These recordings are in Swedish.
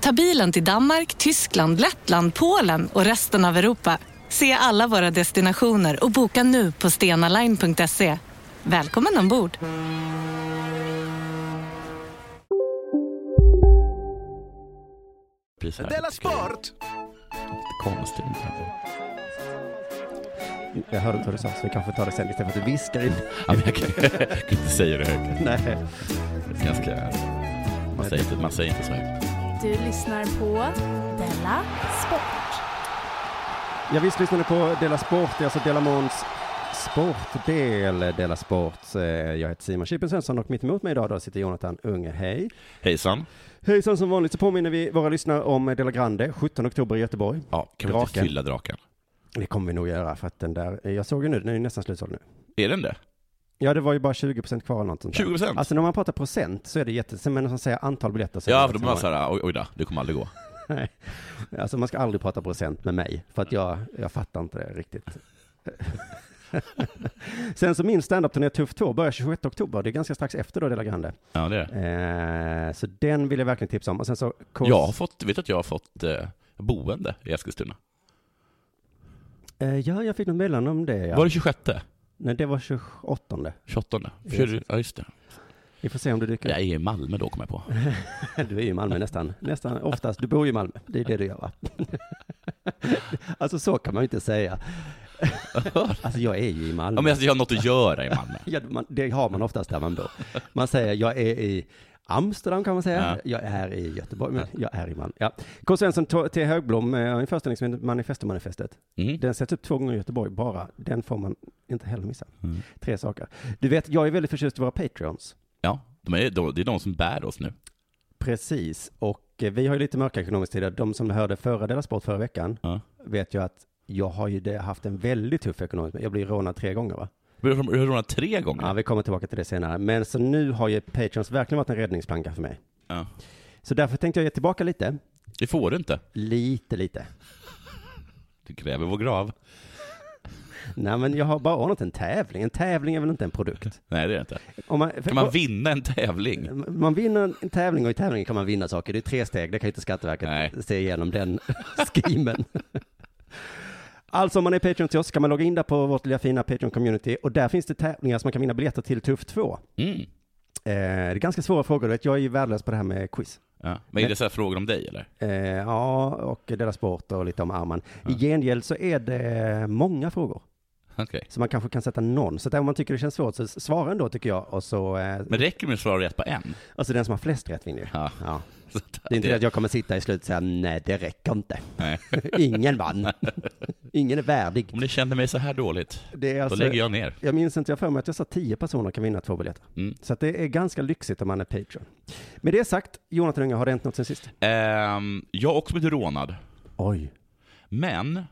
Ta bilen till Danmark, Tyskland, Lettland, Polen och resten av Europa. Se alla våra destinationer och boka nu på stenaline.se. Välkommen ombord! Della Sport! Konstigt. Jag hörde inte vad du sa, så vi kanske tar det sen istället för att du viskar in. Ja, men jag kan, jag kan inte säga det högt. Nej. Det är ganska... Man säger, inte, man säger inte så högt. Du lyssnar på Della Sport. Jag visst lyssnade på Dela Sport, det är alltså Dela Måns sportdel, Dela Sport. Eh, Jag heter Simon Chippen Svensson och mitt emot mig idag då sitter Jonathan Unge. Hej. Hejsan. Hejsan, som vanligt så påminner vi våra lyssnare om Dela Grande, 17 oktober i Göteborg. Ja, kan vi inte Draken. fylla draken? Det kommer vi nog göra för att den där, jag såg ju nu, den är ju nästan slutsåld nu. Är den det? Ja, det var ju bara 20% kvar eller något sånt där. 20 procent? Alltså när man pratar procent så är det jätte, men när man säger antal biljetter så ja, för då blir man såhär, oj, oj då, det kommer aldrig gå. Nej, alltså man ska aldrig prata procent med mig, för att jag, jag fattar inte det riktigt. Sen så min standup-turné Tuff 2 börjar 26 oktober, det är ganska strax efter då Dela Grande. Ja, det är. Eh, så den vill jag verkligen tipsa om. Och sen så... Kors- Jag har fått, vet att jag har fått eh, boende i Eskilstuna? Eh, ja, jag fick något meddelande om det. Ja. Var det 26? Nej, det var 28. 28? För, ja, just det. Vi får se om du dyker Jag är i Malmö då, kommer jag på. Du är ju i Malmö nästan, nästan oftast. Du bor ju i Malmö, det är det du gör va? Alltså så kan man ju inte säga. Alltså jag är ju i Malmö. Ja, men alltså, jag har något att göra i Malmö. Ja, man, det har man oftast där man bor. Man säger jag är i Amsterdam kan man säga. Ja. Jag är i Göteborg, men jag är i Malmö. Ja. K. Svensson till Högblom eh, har en föreställning som heter Manifesto-manifestet. Mm. Den sätts upp två gånger i Göteborg bara. Den får man inte heller missa. Mm. Tre saker. Du vet, jag är väldigt förtjust i våra Patreons. Ja, de är, de, det är de som bär oss nu. Precis, och eh, vi har ju lite mörka ekonomiska tider. De som hörde förra Dela Sport förra veckan Ja. vet ju att jag har ju haft en väldigt tuff ekonomisk, jag blir rånad tre gånger va? Vi har rånat tre gånger. Ja, vi kommer tillbaka till det senare. Men så nu har ju Patreons verkligen varit en räddningsplanka för mig. Ja. Så därför tänkte jag ge tillbaka lite. Det får du inte. Lite, lite. Du kräver vår grav. Nej, men jag har bara ordnat en tävling. En tävling är väl inte en produkt? Nej, det är det inte. Om man, Kan man vinna en tävling? man vinner en tävling och i tävlingen kan man vinna saker. Det är tre steg, det kan ju inte Skatteverket Nej. se igenom den schemen. Alltså om man är Patreon till oss kan man logga in där på vårt lilla fina Patreon-community och där finns det tävlingar som man kan vinna biljetter till Tuff 2. Mm. Eh, det är ganska svåra frågor, vet, jag är ju värdelös på det här med quiz. Ja. Men är det så här frågor om dig, eller? Eh, ja, och deras sport och lite om Arman. I gengäld så är det många frågor. Okej. Så man kanske kan sätta någon. Så om man tycker det känns svårt så svara ändå tycker jag. Och så, eh, Men räcker det med att svara rätt på en? alltså den som har flest rätt vinner. Ja. Ja. Det är inte det att jag kommer sitta i slutet och säga nej det räcker inte. Nej. Ingen vann. Ingen är värdig. Om ni känner mig så här dåligt, Det är alltså, då lägger jag ner. jag minns inte, jag för mig att jag sa tio personer kan vinna två biljetter. Mm. Så att det är ganska lyxigt om man är Patreon. Med det sagt, Jonathan Unge, har det hänt något sen sist? Ehm, jag har också blivit rånad, Oj. men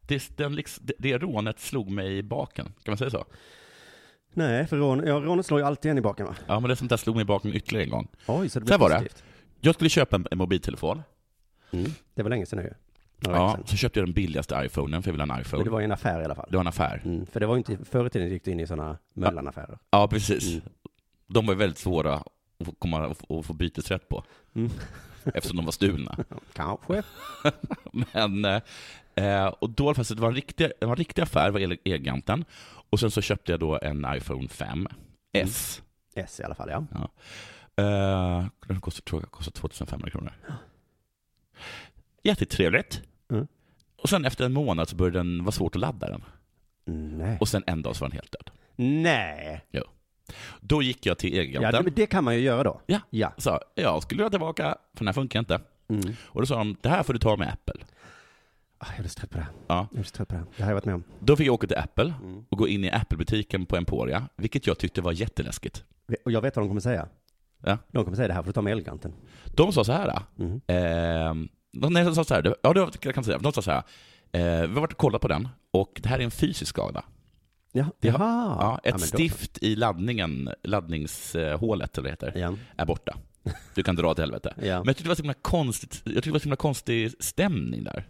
det, den, liksom- det, det rånet slog mig i baken, kan man säga så? Nej, för rån, ja, rånet slår ju alltid en i baken va? Ja, men det sånt där slog mig i baken ytterligare en gång. Oj, så det Så blir här var det. Jag skulle köpa en, en mobiltelefon. Mm. Det var länge sedan nu Ja, så köpte jag den billigaste iPhonen, för jag ville ha en Men iPhone. det var ju en affär i alla fall. Det var en affär. Mm, för det var inte, förr i tiden gick du in i sådana Möllan-affärer. Ja, precis. Mm. De var ju väldigt svåra att få, komma, att få- bytesrätt på, Mm. eftersom de var stulna. Kanske. Men, eh, och då fast det var en riktig, det var en riktig affär gäller Elgiganten. Och sen så köpte jag då en iPhone 5 S. S i alla fall, ja. Eh, den jag kostar 2500 kronor. Jättetrevligt. Mm. Och sen efter en månad så började den vara svårt att ladda den. Nej. Och sen en dag så var den helt död. Nej. Jo. Då gick jag till Ja, Elgiganten. det, kan man ju göra då. Ja. Ja. sa, jag skulle vilja tillbaka, för den här funkar inte. Mm. Och då sa de, det här får du ta med Apple. Ah, Jag är så trött på det. Ja. Jag är så trött på det. Det här har jag varit med om. Då fick jag åka till Apple Mm. och gå in i Apple-butiken på Emporia, vilket jag tyckte var jätteläskigt. Och jag vet vad de kommer säga. Ja. De kommer säga det här får du ta med Elgiganten. De sa så här, Mm. eh, nej, de sa så här, ja det jag kan säga, de sa så här, eh, vi har varit och kollat på den och det här är en fysisk skada. Ja. Det har-. Ja, ett då- stift i laddningen, laddningshålet eller heter, Ja. är borta. Du kan dra till helvete. Ja. Men jag tyckte det var så himla konstigt, jag tyckte det var så himla konstig stämning där.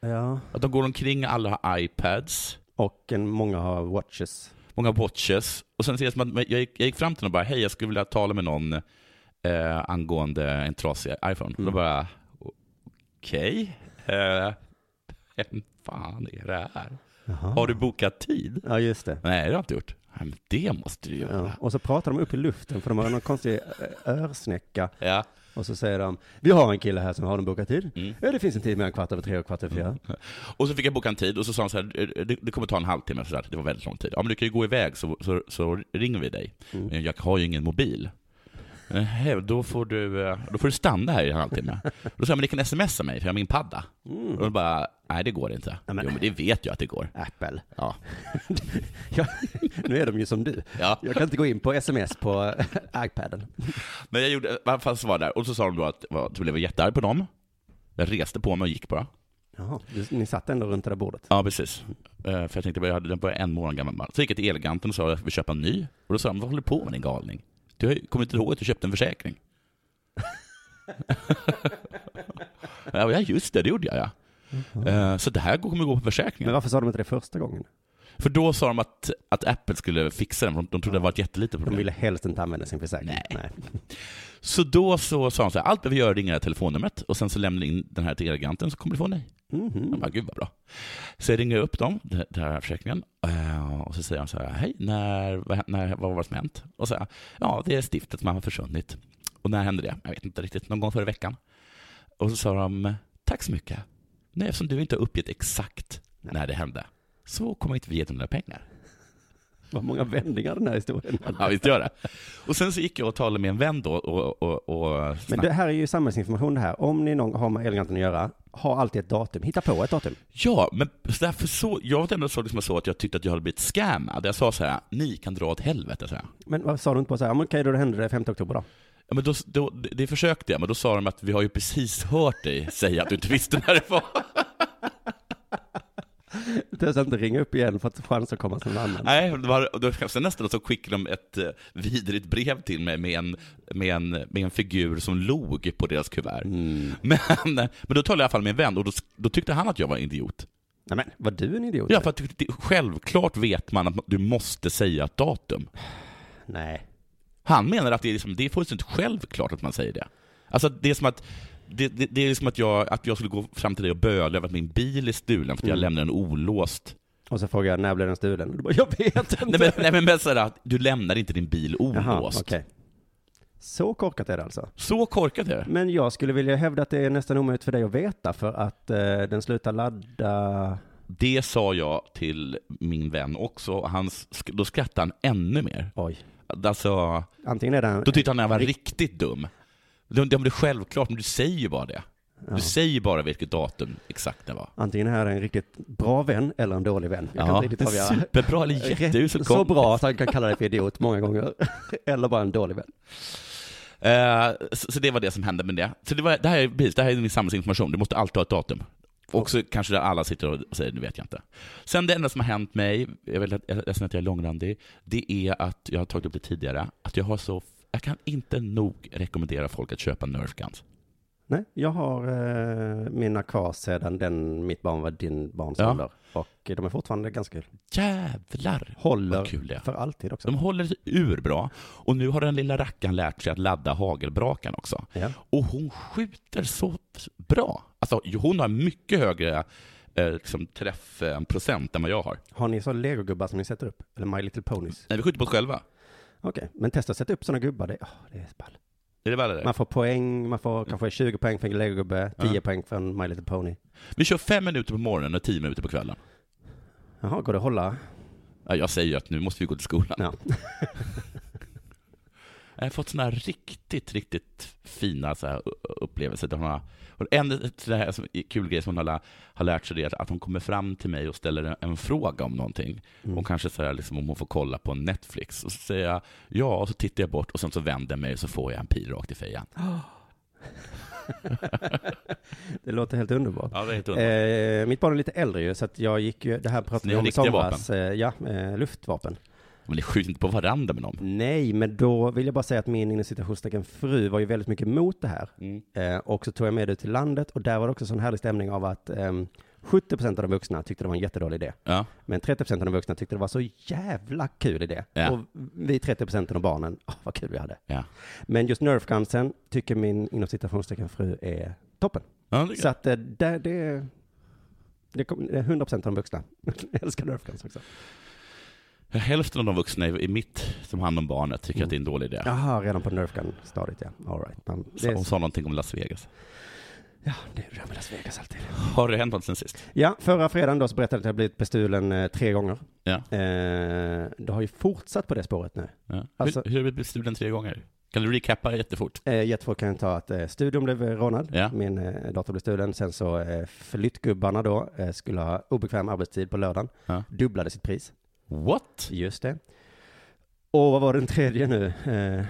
Ja. Att de går omkring, alla har iPads, Och en, många har watches. många watches. Och sen som att jag gick, jag gick fram till dem och bara, hej jag skulle vilja tala med någon eh, angående en trasig iPhone. Mm. Och då bara, okej, eh, vem fan är det här? Jaha. Har du bokat tid? Ja, just det. Nej, det har jag inte gjort. Nej, men det måste du göra. Ja. Och så pratar de upp i luften för de har någon konstig eh, örsnäcka. Ja. Och så säger de, vi har en kille här som har en bokat tid. Mm. Ja, det finns en tid mellan kvart över tre och kvart över fyra. Och så fick jag boka en tid och så sa han så här, "Eh, det, det kommer ta en halvtimme, så där. det var väldigt lång tid. Ja men du kan ju gå iväg så, så, så ringer vi dig. Mm. Men jag har ju ingen mobil. "Nähä, då får du, eh, då får du stanna här i en halvtimme. Då sa jag, men ni kan smsa mig för jag har min padda. Mm. Och då bara, nej det går inte. Nej, men- Jo men det vet jag att det går. Apple. Ja. Ja, nu är de ju som du. ja. Jag kan inte gå in på sms på iPaden. Men jag gjorde, i alla fall så var där. Och så sa de då att jag blev jättearg på dem. Jag reste på mig och gick bara. Jaha, ni satt ändå runt det där bordet. Ja, precis. Eh, För jag tänkte, jag hade den på en månad gammal. Så gick jag till Elgiganten och sa att jag vill köpa en ny. Och då sa de, vad håller du på med din galning? Du kommer inte ihåg att du köpte en försäkring? ja, just det, det gjorde jag ja. Eh, Så det här kommer gå på Men försäkringen. varför sa de inte det första gången? För då sa de att, att Apple skulle fixa den, de trodde det var ett jättelitet De problem. ville helst inte använda sin försäkring. Nej. Så då så sa de så här, allt behöver göra är att ringa det här telefonnumret och sen så lämnar in den här till Elgiganten så kommer du få nej. Mhm. Jag bara, gud vad bra. Så jag ringer upp dem, det här försäkringen, eh, och så säger de så här, hej, när, vad, när, vad var det som hänt? Och så här, ja, det är stiftet som har försvunnit. Och när hände det? Jag vet inte riktigt, någon gång förra veckan. Och så sa de, tack så mycket. Nej, eftersom du inte har uppgett exakt när det hände, så kommer inte vi ge dig några pengar. Vad många vändningar den här historien hade. Ja, visst gör det. Och sen så gick jag och talade med en vän då och, och, och Men det här är ju samhällsinformation det här. Om ni någon har med Elgiganten att göra, ha alltid ett datum. Hitta på ett datum. Ja, men så därför så, jag var ändå så, liksom så att jag tyckte att jag hade blivit scammad. Jag sa så här, ni kan dra åt helvete, så här. Men vad sa du inte på så här, "Ja, men okej då det hände det 5 oktober då? Ja, men då, då, det försökte jag, men då sa de att vi har ju precis hört dig säga att du inte visste när det var. Törs inte ringa upp igen för att chans att komma som annan. Nej, det var, och då, sen nästan så skickade de ett eh, vidrigt brev till mig med en, med en, med en figur som log på deras kuvert. Mm. Men, men då talade jag i alla fall med en vän och då, då tyckte han att jag var en idiot. Nej men, var du en idiot? Ja, för att det, självklart vet man att du måste säga ett datum. Nej. Han menar att det är, liksom, det är fullständigt självklart att man säger det. Alltså det är som att det, det, det är som att jag, att jag skulle gå fram till dig och böla över att min bil är stulen för att jag Mm. lämnar den olåst. Och så frågar jag, när blev den stulen? Och du bara, jag vet inte. Nej men, nej, men bara sådär, du lämnar inte din bil Jaha, olåst. okej. Så korkat är det alltså. Så korkat är det. Men jag skulle vilja hävda att det är nästan omöjligt för dig att veta för att eh, den slutar ladda. Det sa jag till min vän också, han, då skrattade han ännu mer. Oj. Alltså, Antingen är den... då tyckte han att jag var Rikt- riktigt dum. Det, det, det är självklart, men du säger ju bara det. Ja. Du säger bara vilket datum exakt det var. Antingen är det en riktigt bra vän eller en dålig vän. Jag kan Ja, avgöra. superbra eller jätteusel Så kompis. bra att han kan kalla dig för idiot många gånger. eller bara en dålig vän. Eh, så, så det var det som hände med det. Så det, var, det, här, är, precis, det här är min samhällsinformation, du måste alltid ha ett datum. Och så kanske där alla sitter och säger, nu vet jag inte. Sen det enda som har hänt mig, jag vet att- jag är ledsen att jag är långrandig, det är att, jag har tagit upp det tidigare, att jag har så, jag kan inte nog rekommendera folk att köpa Nerf Guns. Nej, jag har eh, mina kvar sedan den, mitt barn var din barns Ja. ålder. Och de är fortfarande ganska kul. Jävlar Håller vad kul det är. för alltid också. De håller sig urbra, och nu har den lilla rackaren lärt sig att ladda hagelbrakan också. Ja. Och hon skjuter så bra. Alltså, hon har mycket högre eh, liksom, träffprocent än vad jag har. Har ni så legogubbar som ni sätter upp? Eller My Little Ponies? Nej, vi skjuter på oss själva. Okej, men testa att sätta upp sådana gubbar. Det, åh, det är ball. Är det väl det? Man får poäng, man får kanske 20 poäng för en legogubbe, 10 Ja. poäng för en My Little Pony. Vi kör fem minuter på morgonen och tio minuter på kvällen. Jaha, går det att hålla? Ja, Jag säger ju att nu måste vi gå till skolan. Ja. Jag har fått sådana riktigt, riktigt fina så här, upplevelser. Där hon har, en så här, som, kul grej som hon har, har lärt sig är att hon kommer fram till mig och ställer en, en fråga om någonting. Mm. Och kanske så här, liksom, om hon får kolla på Netflix. Och så säger jag ja, och så tittar jag bort och sen så vänder jag mig och så får jag en pil rakt i fejan. Det låter helt underbart. Ja, det är helt underbart. Eh, mitt barn är lite äldre ju, så jag gick ju, det här pratade vi om i somras. Eh, ja, eh, luftvapen. Men ni skjuter inte på varandra med dem. Nej, men då vill jag bara säga att min inom citationstecken fru var ju väldigt mycket emot det här. Mm. Eh, och så tog jag med det till landet och där var det också sån härlig stämning av att ehm, 70% av de vuxna tyckte det var en jättedålig idé. Ja. Men 30% av de vuxna tyckte det var så jävla kul idé. Ja. Och vi 30% av barnen, åh vad kul vi hade. Ja. Men just Nerfgunsen tycker min inom citationstecken fru är toppen. Det, Så att eh, det, det, det, kom, det är 100% av de vuxna älskar Nerfguns också. Hälften av de vuxna i mitt som hand om barnet tycker att det är en dålig idé. Jaha, redan på Nerfgun-stadiet ja. All right. Man, det är, Hon sa någonting om Las Vegas. ja, det är det med Las Vegas alltid. Har det hänt något sen sist? Ja, förra fredagen då så berättade jag att jag blivit bestulen eh, tre gånger. Ja. Eh, det har ju fortsatt på det spåret nu. ja. Alltså- hur, hur har du blivit bestulen tre gånger? Kan du recappa jättefort? Eh, jättefort kan jag ta att eh, studion blev rånad, Ja. min eh, dator blev stulen, sen så eh, flyttgubbarna då eh, skulle ha obekväm arbetstid på lördagen, Ja. dubblade sitt pris. What? Just det. Och vad var den tredje nu? Eh,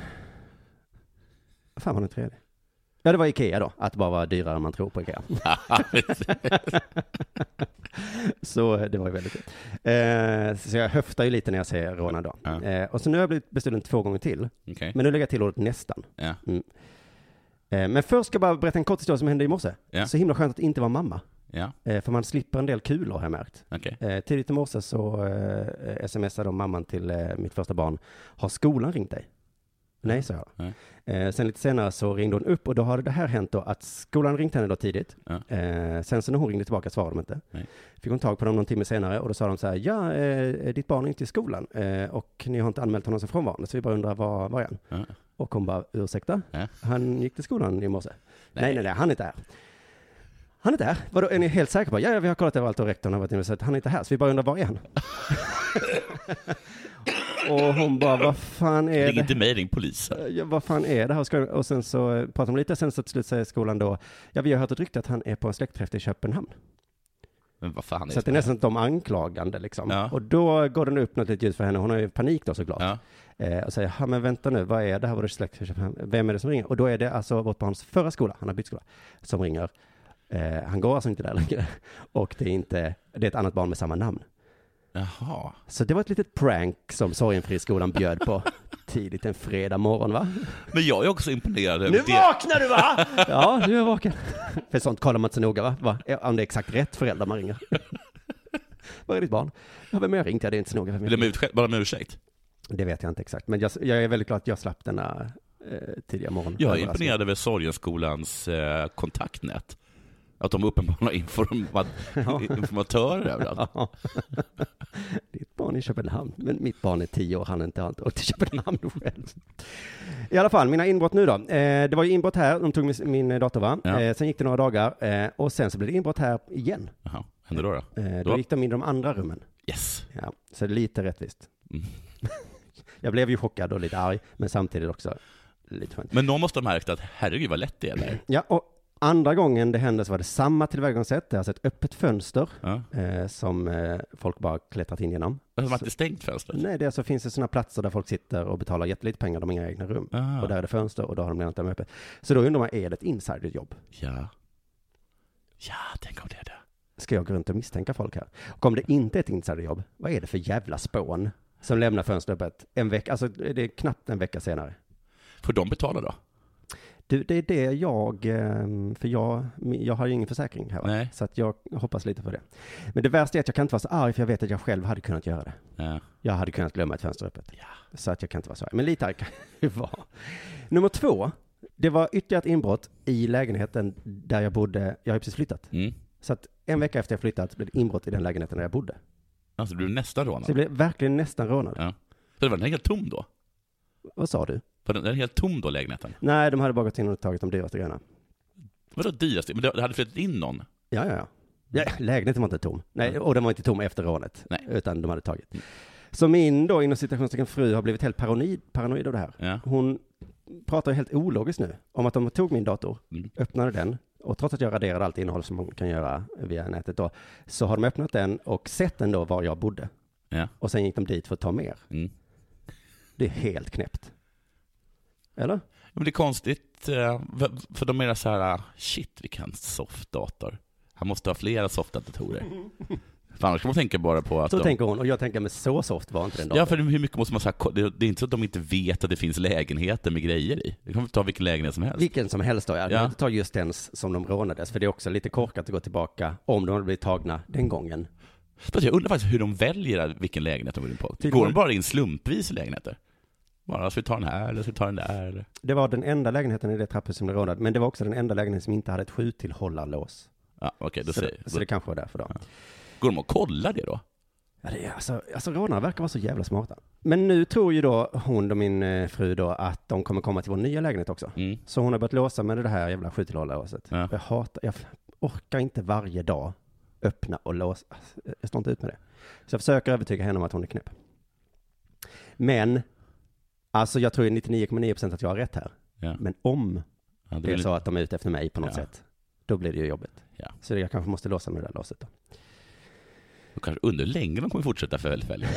vad fan var den tredje? Ja, det var Ikea då, att det bara var dyrare än man tror på Ikea. så eh, det var ju väldigt kul. Eh, så jag höftar ju lite när jag säger rånad då. Ja. Eh, och så nu har jag blivit bestulen två gånger till, Okej. men nu lägger jag till ordet nästan. Ja. Eh, men först ska jag bara berätta en kort historia som hände i morse. Ja. Så himla skönt att inte vara mamma. Ja. Eh, för man slipper en del kulor har jag märkt. Okej. Eh, tidigt i morse så eh, smsade då mamman till mitt första barn. Har skolan ringt dig? Nej, sa jag. Nej. Sen lite senare så ringde hon upp och då hade det här hänt då att skolan ringt henne då tidigt. Ja. Sen så när hon ringde tillbaka svarade de inte. Nej. Fick hon tag på dem någon timme senare och då sa de så här, ja, ditt barn är inte i skolan och ni har inte anmält honom som frånvarande så vi bara undrar var, var är han? Ja. Och hon bara, ursäkta? Ja. Han gick till skolan i morse. Nej, Nej. nej, nej, han är inte här. Han är inte här. Vadå, är ni helt säkra på? Ja, ja, vi har kollat överallt och rektorn har varit inne och sagt han är inte här, så vi bara undrar var är han? och hon bara, vad fan är Ring det? inte mig, ring polisen. Ja, vad fan är det här? Och sen så eh, pratar de lite, sen så till slut säger skolan då, ja vi har hört ett rykte att han är på en släktträff i Köpenhamn. Men vad fan är Så att det är nästan de anklagande liksom. Ja. Och då går den upp något litet ljus för henne, hon har ju panik då såklart. Ja. Eh, och säger, ja men vänta nu, vad är det här, var det släkt? Vem är det som ringer? Och då är det alltså vårt barns förra skola, han har bytt skola, som ringer. Eh, han går alltså inte där längre. Och det är inte, det är ett annat barn med samma namn. Jaha. Så det var ett litet prank som Sorgenfriskolan bjöd på tidigt en fredag morgon va? Men jag är också imponerad över Nu det. vaknar du va? Ja, nu är jag vaken. För sånt kollar man inte så noga va? va? Om det är exakt rätt förälder man ringer. Var är ditt barn? Ja, vem har jag ringt? Ja, det är inte så noga. Vill de ut, bara med ursäkt? Det vet jag inte exakt. Men jag, jag är väldigt glad att jag slapp denna eh, tidiga morgon. Jag är Överraskning. imponerad över Sorgenskolans eh, kontaktnät. Att de uppenbarligen har informa informatörer överallt. Ja. Ditt barn är i Köpenhamn. Men mitt barn är tio år, han är inte alltid åkt till Köpenhamn själv. I alla fall, mina inbrott nu då. Eh, det var ju inbrott här, de tog min, dator va? Ja. Eh, sen gick det några dagar eh, och sen så blev det inbrott här igen. Jaha, hände då? då? Då Då? gick de in i de andra rummen. Yes. Ja, så det är lite rättvist. Mm. Jag blev ju chockad och lite arg, men samtidigt också lite skönt. Men någon måste ha märkt att herregud vad lätt det är där. Ja, och andra gången det hände så var det samma tillvägagångssätt. Det är alltså ett öppet fönster Ja. eh, som eh, folk bara klättrat in genom. De har inte stängt fönstret. Nej, det är alltså, finns det sådana platser där folk sitter och betalar jättelite pengar, de har inga egna rum. Ah. Och där är det fönster och då har de lämnat dem öppet. Så då undrar man, är det ett insiderjobb? Ja. Ja, tänk om det är det. Ska jag gå runt och misstänka folk här? Och om det inte är ett insiderjobb, vad är det för jävla spån som lämnar fönstret öppet en vecka, alltså det är knappt en vecka senare? Får de betala då? Du, det är det jag, ehm, för jag, jag har ju ingen försäkring här va? Så att jag hoppas lite på det. Men det värsta är att jag kan inte vara så arg för jag vet att jag själv hade kunnat göra det. Ja. Jag hade kunnat glömma ett fönster öppet. Ja. Så att jag kan inte vara så arg. Men lite arg kan jag vara. Nummer två, det var ytterligare ett inbrott i lägenheten där jag bodde. Jag har precis flyttat. Mm. Så att en vecka efter jag flyttat blev det inbrott i den lägenheten där jag bodde. Alltså, du blev nästan Så jag rånad. blev verkligen nästan rånad. Ja. Så det var den helt tom då? Vad sa du? Var den, den helt tom då, lägenheten? Nej, de hade bara gått in och tagit de dyraste grejerna. Vadå dyrast? Men det hade flyttat in någon? Ja, ja, ja. ja lägenheten var inte tom. Nej, och den var inte tom efter rånet. Nej. Utan de hade tagit. Så min då, inom citationstecken fru, har blivit helt paranoid, paranoid av det här. Ja. Hon pratar helt ologiskt nu om att de tog min dator, Mm. öppnade den, och trots att jag raderade allt innehåll som man kan göra via nätet då, så har de öppnat den och sett den då var jag bodde. Ja. Och sen gick de dit för att ta mer. Mm. Det är helt knäppt. Eller? Men det är konstigt, eh, för- de är så här, shit vilken soft dator. Han måste ha flera softa datorer. För annars kan man tänka bara på att Så de... tänker hon, och jag tänker, men så soft var inte den datorn. Ja, för hur mycket måste man säga? Det är inte så att de inte vet att det finns lägenheter med grejer i. Det kan ta vilken lägenhet som helst. Vilken som helst då, ja. Ja. Ta just den som de rånades, för det är också lite korkat att gå tillbaka om de hade blivit tagna den gången. Fast jag undrar faktiskt hur de väljer vilken lägenhet de går in på. Går de bara in slumpvis i lägenheter? Bara, ska vi ta den här eller ska vi ta den där? Eller? Det var den enda lägenheten i det trapphus som blev rånad, men det var också den enda lägenheten som inte hade ett sjutillhållarlås. Ja, okej, då Så, säger det, så det kanske var därför då. Går de och kollar det då? Ja, det är, alltså, alltså rånarna verkar vara så jävla smarta. Men nu tror ju då hon och min eh, fru då att de kommer komma till vår nya lägenhet också. Mm. Så hon har börjat låsa med det här jävla sjutillhållarlåset. Ja. Jag hatar, jag orkar inte varje dag öppna och låsa. Alltså, Jag står inte ut med det. Så jag försöker övertyga henne om att hon är knäpp. Men, alltså jag tror ju 99,9% att jag har rätt här. Ja. Men om Ja, det det är blir- så att de är ute efter mig på något Ja. sätt, då blir det ju jobbigt. Ja. Så jag kanske måste låsa med det där låset då. Jag kanske undrar hur länge de kommer fortsätta följa.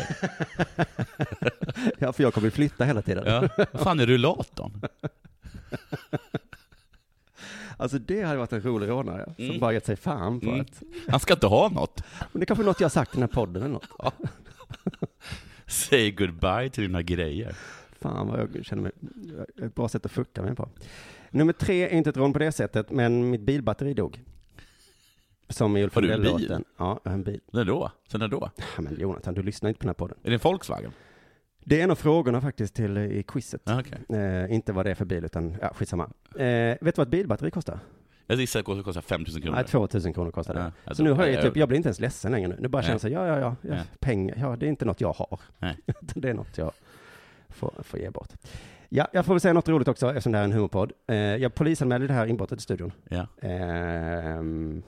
Ja, för jag kommer flytta hela tiden. Ja. Vad fan är rullatorn? Alltså det hade varit en rolig rånare som Mm. bara gett sig fan på Mm. att, Han ska inte ha något. men det är kanske är något jag har sagt i den här podden eller något. Say goodbye till dina grejer. Fan vad jag känner mig, ett bra sätt att fucka mig på. Nummer tre är inte ett rån på det sättet, men mitt bilbatteri dog. Som i Ulf Har du en bil? Ja, jag har en bil. När då? Sen när då? Ja, men Jonathan, du lyssnar inte på den här podden. Är det en Volkswagen? Det är en av frågorna faktiskt till eh, i quizet. Ja, okej. Eh, inte vad det är för bil, utan ja, skitsamma. Eh, vet du vad ett bilbatteri kostar? Jag gissar att det kostar 5 000 kronor. Nej, 2000 kronor kostar det. Ja, jag Så nu har jag, jag- typ, jag blir inte ens ledsen längre nu. Nu bara så här, ja, ja, ja, ja pengar, ja, det är inte något jag har. Det är något jag får, får ge bort. Ja, jag får väl säga något roligt också eftersom det här är en humorpodd. Eh, jag polisanmälde det här inbrottet i studion. Ja. Ehm,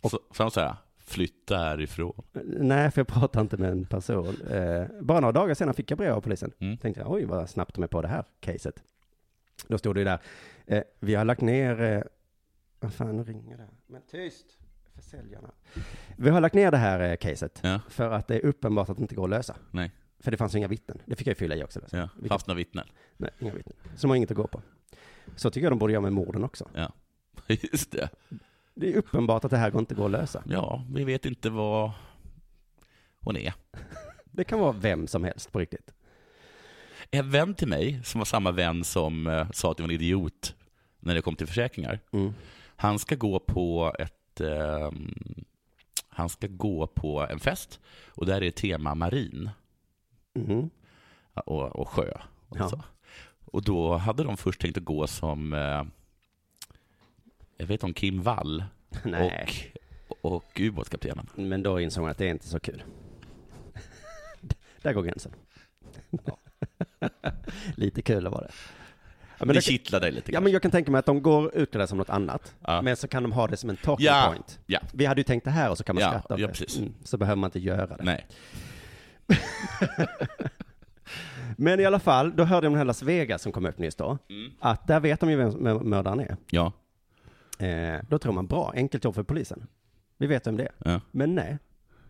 Och så, får de säga, flytta härifrån. nej, för jag pratar inte med en person. Eh, bara några dagar senare fick jag brev av polisen. Mm. Tänkte jag, oj vad snabbt de är på det här caset. Då stod det ju där, eh, vi har lagt ner, eh, vad fan ringer det? Men tyst, försäljarna. Vi har lagt ner det här eh, caset Ja, för att det är uppenbart att det inte går att lösa. nej. För det fanns ju inga vittnen. Det fick jag ju fylla i också. Alltså. Ja. Vilket- Fastna vittnen. Nej, inga vittnen. Så de har inget att gå på. Så tycker jag de borde göra med morden också. Just det. Det är uppenbart att det här går inte går att lösa. Ja, vi vet inte vad hon är. Det kan vara vem som helst på riktigt. En vän till mig, som var samma vän som eh, sa att jag var en idiot när det kom till försäkringar. Mm. Han ska gå på ett ehm, han ska gå på en fest och där är tema marin Mhm. och, och sjö. Och, Ja. så. och då hade de först tänkt att gå som eh, jag vet om Kim Wall Nej, och, och ubåtskaptenen. men då insåg man att det är inte så kul. Där går gränsen. Lite kul var det. Ja, men det det, kittlar dig lite ja, grann. men jag kan tänka mig att de går utklädda som något annat. Ja. Men så kan de ha det som en talking Ja, point. ja. Vi hade ju tänkt det här och så kan man Ja, skratta åt ja, det. Mm, så behöver man inte göra det. Nej. Men i alla fall, då hörde jag om den här Las Vegas som kom upp nyss då. Mm. Att där vet de ju vem mö- mördaren är. Ja. Eh, då tror man bra, enkelt jobb för polisen. Vi vet vem det är. ja. Men nej.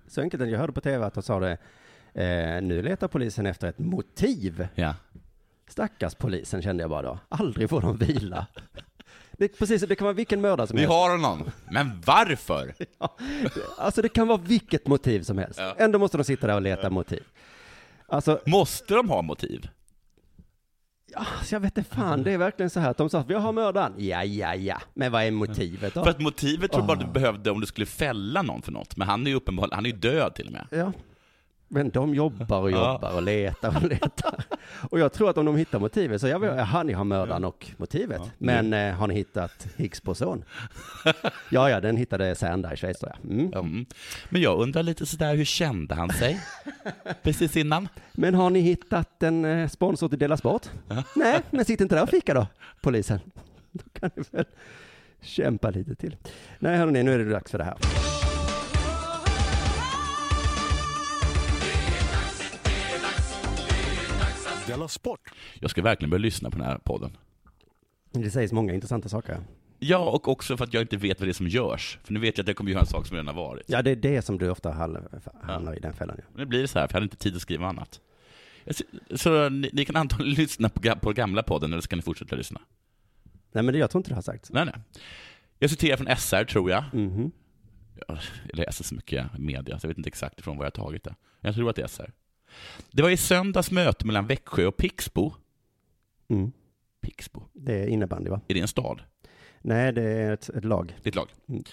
Så enkelt. Jag hörde på tv att de sa det. Eh, nu letar polisen efter ett motiv. ja. Stackars polisen kände jag bara då. Aldrig får de vila. Det, precis, det kan vara vilken mördare som Vi helst. har honom. Men varför? Alltså det kan vara vilket motiv som helst. Ja. Ändå måste de sitta där och leta motiv. Alltså, Måste de ha motiv? ja, så jag vet inte fan, det är verkligen så här att de sa att vi har mördaren. Ja, ja, ja. Men vad är motivet då? För att motivet tror jag bara Ah. du behövde om du skulle fälla någon för något. Men han är ju uppenbarligen, han är ju död till och med. Ja. Men de jobbar och Ja. jobbar och letar och letar. Och jag tror att om de hittar motivet så, jag vet, jaha, ni har mördaren och motivet. Ja. Men eh, har ni hittat Higgs boson? ja, ja, den hittade Sand där i Schweiz tror jag. Mm. Mm. Men jag undrar lite sådär, hur kände han sig? Precis innan? Men har ni hittat en eh, sponsor till Dela Sport? Nej, men sitt inte där och fika då, polisen. Då kan ni väl kämpa lite till. Nej, hörni, nu är det dags för det här. Della Sport! Jag ska verkligen börja lyssna på den här podden. Det sägs många intressanta saker. Ja, och också för att jag inte vet vad det är som görs. För nu vet jag att jag kommer göra en sak som redan har varit. Ja, det är det som du ofta hamnar i den fällan. Ja. Men det blir så här, för jag hade inte tid att skriva annat. Så ni, ni kan antagligen lyssna på, på gamla podden, eller så kan ni fortsätta lyssna. Nej, men det, jag tror inte det har sagts. Nej, nej. Jag citerar från SR, tror jag. Mhm. Jag läser så mycket media, så jag vet inte exakt ifrån var jag har tagit det. Jag tror att det är SR. Det var i söndags möte mellan Växjö och Pixbo. Mm. Pixbo? Det är innebandy, va? Är det en stad? Nej, det är ett, ett lag. Det är ett lag. Mm.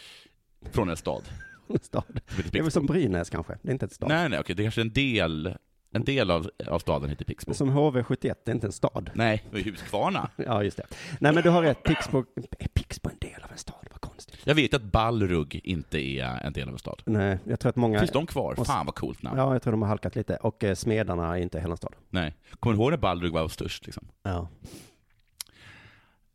Från en stad. En stad. Det är väl som Brynäs kanske? Det är inte ett stad. Nej, nej, okej. Det är kanske är en del, en del av, av staden heter Pixbo. Som HV71, det är inte en stad. Nej, det ju Huskvarna. Ja, just det. Nej, men du har rätt. Pixbo, är Pixbo en del av en stad? Konstigt. Jag vet att Balrug inte är en del av en stad. Nej, jag tror att många... Finns de kvar? Och- Fan vad coolt namn. Ja, jag tror de har halkat lite. Och eh, Smedarna är inte heller en stad. Nej. Kommer du ihåg när Balrug var störst? Liksom? Ja.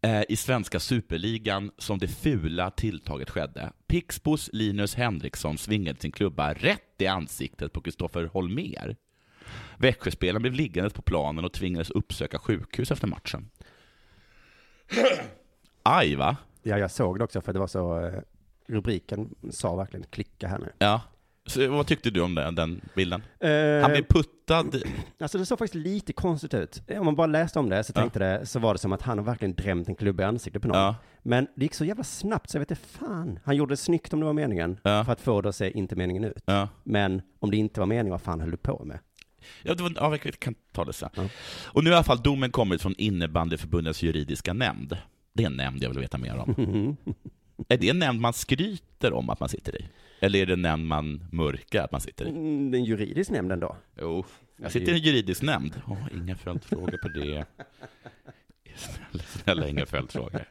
Eh, I svenska superligan som det fula tilltaget skedde. Pixbos Linus Henriksson svingade sin klubba rätt i ansiktet på Kristoffer Holmer. Växjöspelaren blev liggandes på planen och tvingades uppsöka sjukhus efter matchen. Aj va? Ja, jag såg det också för det var så, eh, rubriken sa verkligen klicka här nu. Ja. Så, vad tyckte du om den, den bilden? Eh, Han blev puttad. Alltså det såg faktiskt lite konstigt ut. Om man bara läste om det så Ja. tänkte det, så var det som att han verkligen drämt en klubba i ansiktet på någon. Ja. Men det gick så jävla snabbt så jag vet inte fan. Han gjorde det snyggt om det var meningen, Ja. för att få det att se inte meningen ut. Men om det inte var meningen, vad fan höll du på med? Ja, det var, ja, vi kan ta det sen. Och nu har i alla fall domen kommit från innebandyförbundets juridiska nämnd. Det är en nämnd jag vill veta mer om. Är det en nämnd man skryter om att man sitter i? Eller är det en nämnd man mörkar att man sitter i? Mm, Den juridisk nämnden då? Jo, jag sitter i en juridisk nämnd. Åh, inga följdfrågor på det. Snälla, snälla inga följdfrågor.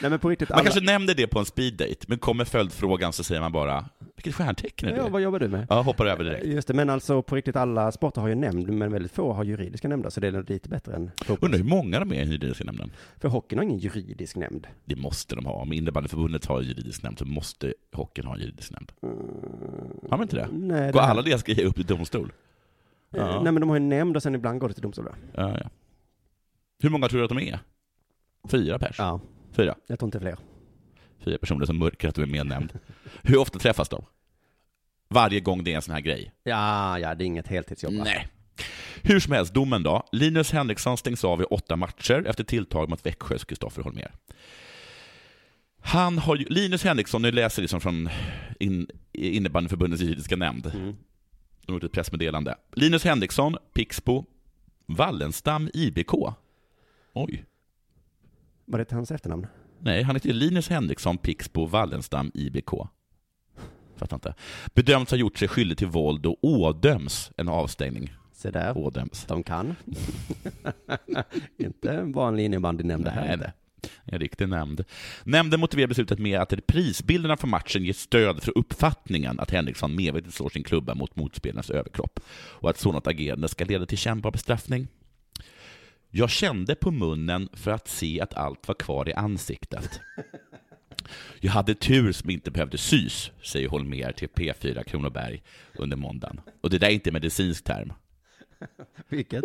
Nej men på riktigt, Man alla... kanske nämner det på en speeddate, men kommer följdfrågan så säger man bara Vilket stjärntecken är Ja, det? vad jobbar du med? Ja, hoppar över direkt. Just det, men alltså på riktigt alla sporter har ju nämnd, men väldigt få har juridiska nämnder, så det är lite bättre än fotboll. Undrar hur många de är i juridiska nämnden? För hockeyn har ingen juridisk nämnd. Det måste de ha. Om innebandyförbundet har en juridisk nämnd så måste hockeyn ha en juridisk nämnd. Har de inte det? Nej, Går det alla deras grejer upp i domstol? Ja. Nej men de har ju nämnd och sen ibland går det till domstol. Ja, ja. Hur många tror du att de är? Fyra pers? Ja, Fyra? jag tror inte fler. Fyra personer som mörkar att de är med i en nämnd. Hur ofta träffas de? Varje gång det är en sån här grej? Ja, ja, det är inget heltidsjobb. va? Nej. Hur som helst, domen då. Linus Henriksson stängs av i åtta matcher efter tilltag mot Växjös Kristoffer Holmér. Han har ju, Linus Henriksson, nu läser liksom från in, innebandyförbundets juridiska nämnd. Mm. De har gjort ett pressmeddelande. Linus Henriksson, Pixbo, Wallenstam, IBK. Oj. Var det hans efternamn? Nej, han heter Linus Henriksson, Pixbo, Wallenstam, IBK. Fattar inte. Bedöms ha gjort sig skyldig till våld och ådöms en avstängning. Se där, Ådöms. de kan. inte en vanlig innebandynämnd det här Nej. En riktig nämnd. Nämnden motiverar beslutet med att reprisbilderna från matchen ger stöd för uppfattningen att Henriksson medvetet slår sin klubba mot motspelarens överkropp och att sådant agerande ska leda till kännbar bestraffning. Jag kände på munnen för att se att allt var kvar i ansiktet. Jag hade tur som inte behövde sys, säger Holmer till P4 Kronoberg under måndagen. Och det där är inte medicinsk term. Vilket?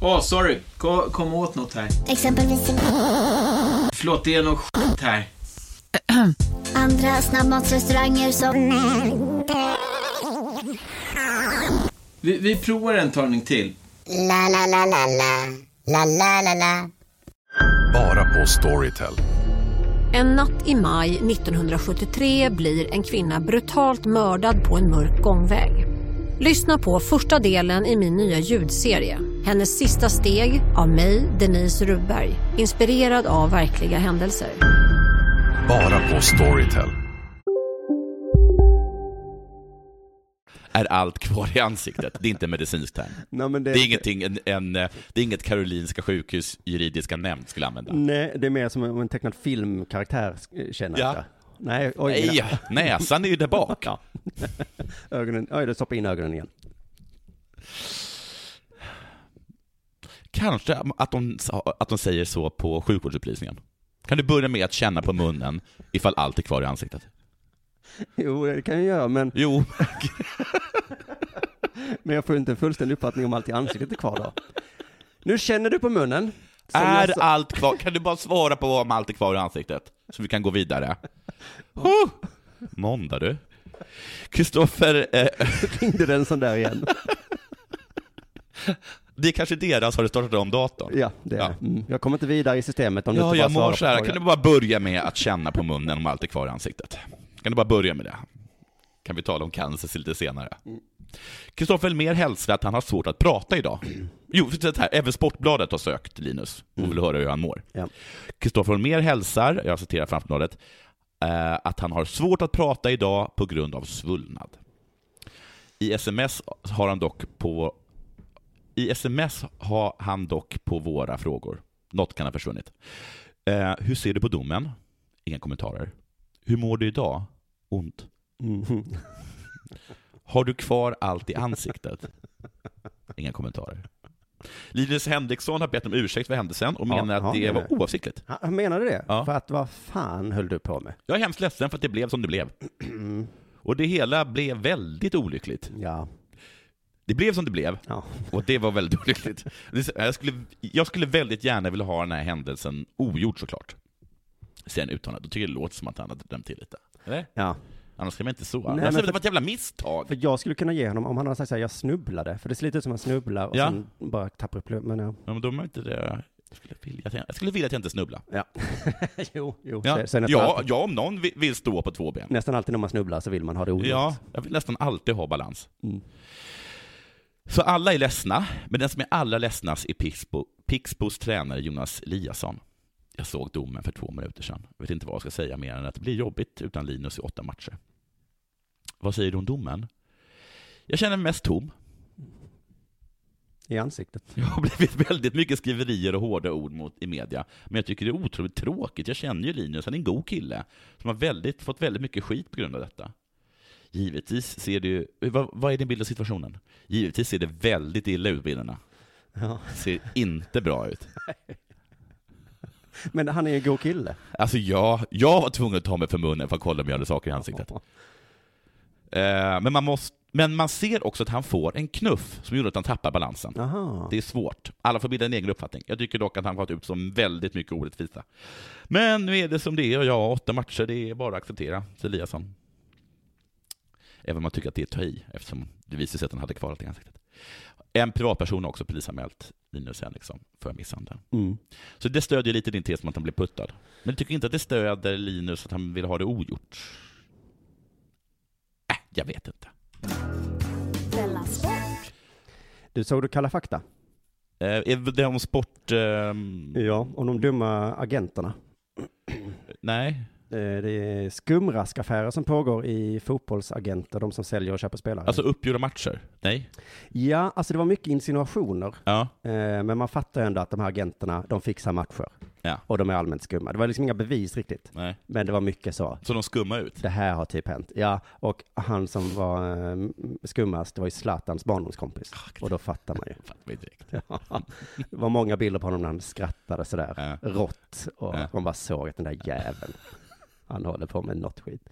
Åh, sorry. Kom, kom åt något här. Exempelvis... Förlåt, det är något skit här. Andra snabbmatsrestauranger som... Vi, vi provar en talning till. La, la, la, la, la. La, la, la, la. Bara på Storytel. En natt i maj 1973 blir en kvinna brutalt mördad på en mörk gångväg. Lyssna på första delen i min nya ljudserie. Hennes sista steg av mig, Denise Rubberg. Inspirerad av verkliga händelser. Bara på Storytel. är allt kvar i ansiktet. Det är inte en medicinsk term. Nej, men det, Det är, ingenting, en, en, eh, det är inget Karolinska sjukhus juridiska nämnd skulle använda. Nej, det är mer som en en tecknad filmkaraktär eh, känner Ja. Nej, oj. Nej, mina- näsan är ju där bak. Ja. ögonen, oj, det stoppar in ögonen igen. Kanske att de, att de säger så på sjukvårdsupplysningen. Kan du börja med att känna på munnen ifall allt är kvar i ansiktet? Jo, det kan jag göra, men, Jo, men jag får inte en fullständig uppfattning om allt i ansiktet är kvar då. Nu känner du på munnen. Är sa- allt kvar? Kan du bara svara på om allt är kvar i ansiktet? Så vi kan gå vidare. Oh, måndag du. Kristoffer, eh, ringde den sån där igen. det är kanske deras, har du startat om datorn? Ja, det är Ja. mm. Jag kommer inte vidare i systemet om du Ja, inte bara jag mår så här. Kan du bara börja med att känna på munnen om allt är kvar i ansiktet? Kan du bara börja med det? Kan vi tala om cancer lite senare? Kristoffer Elmér hälsar att han har svårt att prata idag. Jo, så här, även Sportbladet har sökt Linus och vill höra hur han mår. Ja. Kristoffer Elmér hälsar, jag citerar från Aftonbladet, eh, att han har svårt att prata idag på grund av svullnad. I sms har han dock på i sms har han dock på våra frågor. Något kan ha försvunnit. Eh, hur ser du på domen? Inga kommentarer. Hur mår du idag? Ont. Mhm. Har du kvar allt i ansiktet? Inga kommentarer. Linus Henriksson har bett om ursäkt för händelsen och menar att ja, det det var oavsiktligt. Han menade det? Ja. För att vad fan höll du på med? Jag är hemskt ledsen för att det blev som det blev. Och det hela blev väldigt olyckligt. Ja. Det blev som det blev, Ja. och det var väldigt olyckligt. Jag skulle, jag skulle väldigt gärna vilja ha den här händelsen ogjord såklart. Sen uttalandet, då tycker jag det låter som att han hade dömt till lite. Eller? ja. Annars kan man inte så. Nej, Nej, men det var ett jävla misstag. För jag skulle kunna ge honom, om han hade sagt såhär, jag snubblade. För det ser lite ut som att han snubblar och Ja. sen bara tappar upp Men ja. Ja, men då är inte det. Jag skulle vilja att jag, jag, skulle vilja att jag inte snubblar. ja. jo, jo. Ja, Så, så nästan, ja, alltid, ja, om någon vill, vill stå på två ben. nästan alltid när man snubblar så vill man ha det ogjort. Ja, jag vill nästan alltid ha balans. Mm. Så alla är ledsna, men den som är allra ledsnast är Pixbo, Pixbos tränare Jonas Eliasson. Jag såg domen för två minuter sedan. Jag vet inte vad jag ska säga mer än att det blir jobbigt utan Linus i åtta matcher. Vad säger du om domen? Jag känner mig mest tom. I ansiktet. Jag har blivit väldigt mycket skriverier och hårda ord mot, i media. Men jag tycker det är otroligt tråkigt. Jag känner ju Linus, han är en god kille. Som har väldigt, fått väldigt mycket skit på grund av detta. Givetvis ser det ju, vad, vad är din bild av situationen? Givetvis ser det väldigt illa ut bilderna. Ja. Ser inte bra ut. Men han är ju en god kille. Alltså jag, jag var tvungen att ta mig för munnen för att kolla om jag hade saker i ansiktet. Eh, men, man måste, men man ser också att han får en knuff som gjorde att han tappar balansen. Jaha. Det är svårt. Alla får bilda en egen uppfattning. Jag tycker dock att han gått ut som väldigt mycket orättvisa. Men nu är det som det är och ja, åtta matcher, det är bara att acceptera, Eliasson. Även om man tycker att det är att ta i, eftersom det visade sig att han hade kvar allt i ansiktet. En privatperson har också polisanmält Linus Henriksson för misshandel. Mm. Så det stödjer lite din tes om att han blev puttad. Men du tycker inte att det stöder Linus att han vill ha det ogjort? Äh, jag vet inte. Du såg du Kalla fakta? Eh, är det om sport... ehm, Ja, om de dumma agenterna. nej. Eh, Det är skumraskaffärer som pågår i fotbollsagenter, de som säljer och köper spelare. Alltså uppgjorda matcher? Nej? Ja, alltså det var mycket insinuationer. Ja. Eh, Men man fattar ändå att de här agenterna, de fixar matcher. Ja. Och de är allmänt skumma. Det var liksom inga bevis riktigt. Nej. Men det var mycket så. Så de skummar ut? Det här har typ hänt. Ja, och han som var eh, skummast, det var ju Zlatans barndomskompis. Och då fattar man ju. Fattar vi direkt. Ja, det var många bilder på honom när han skrattade sådär Ja. rått. Och Ja. man bara såg att den där jäveln, han håller på med något skit.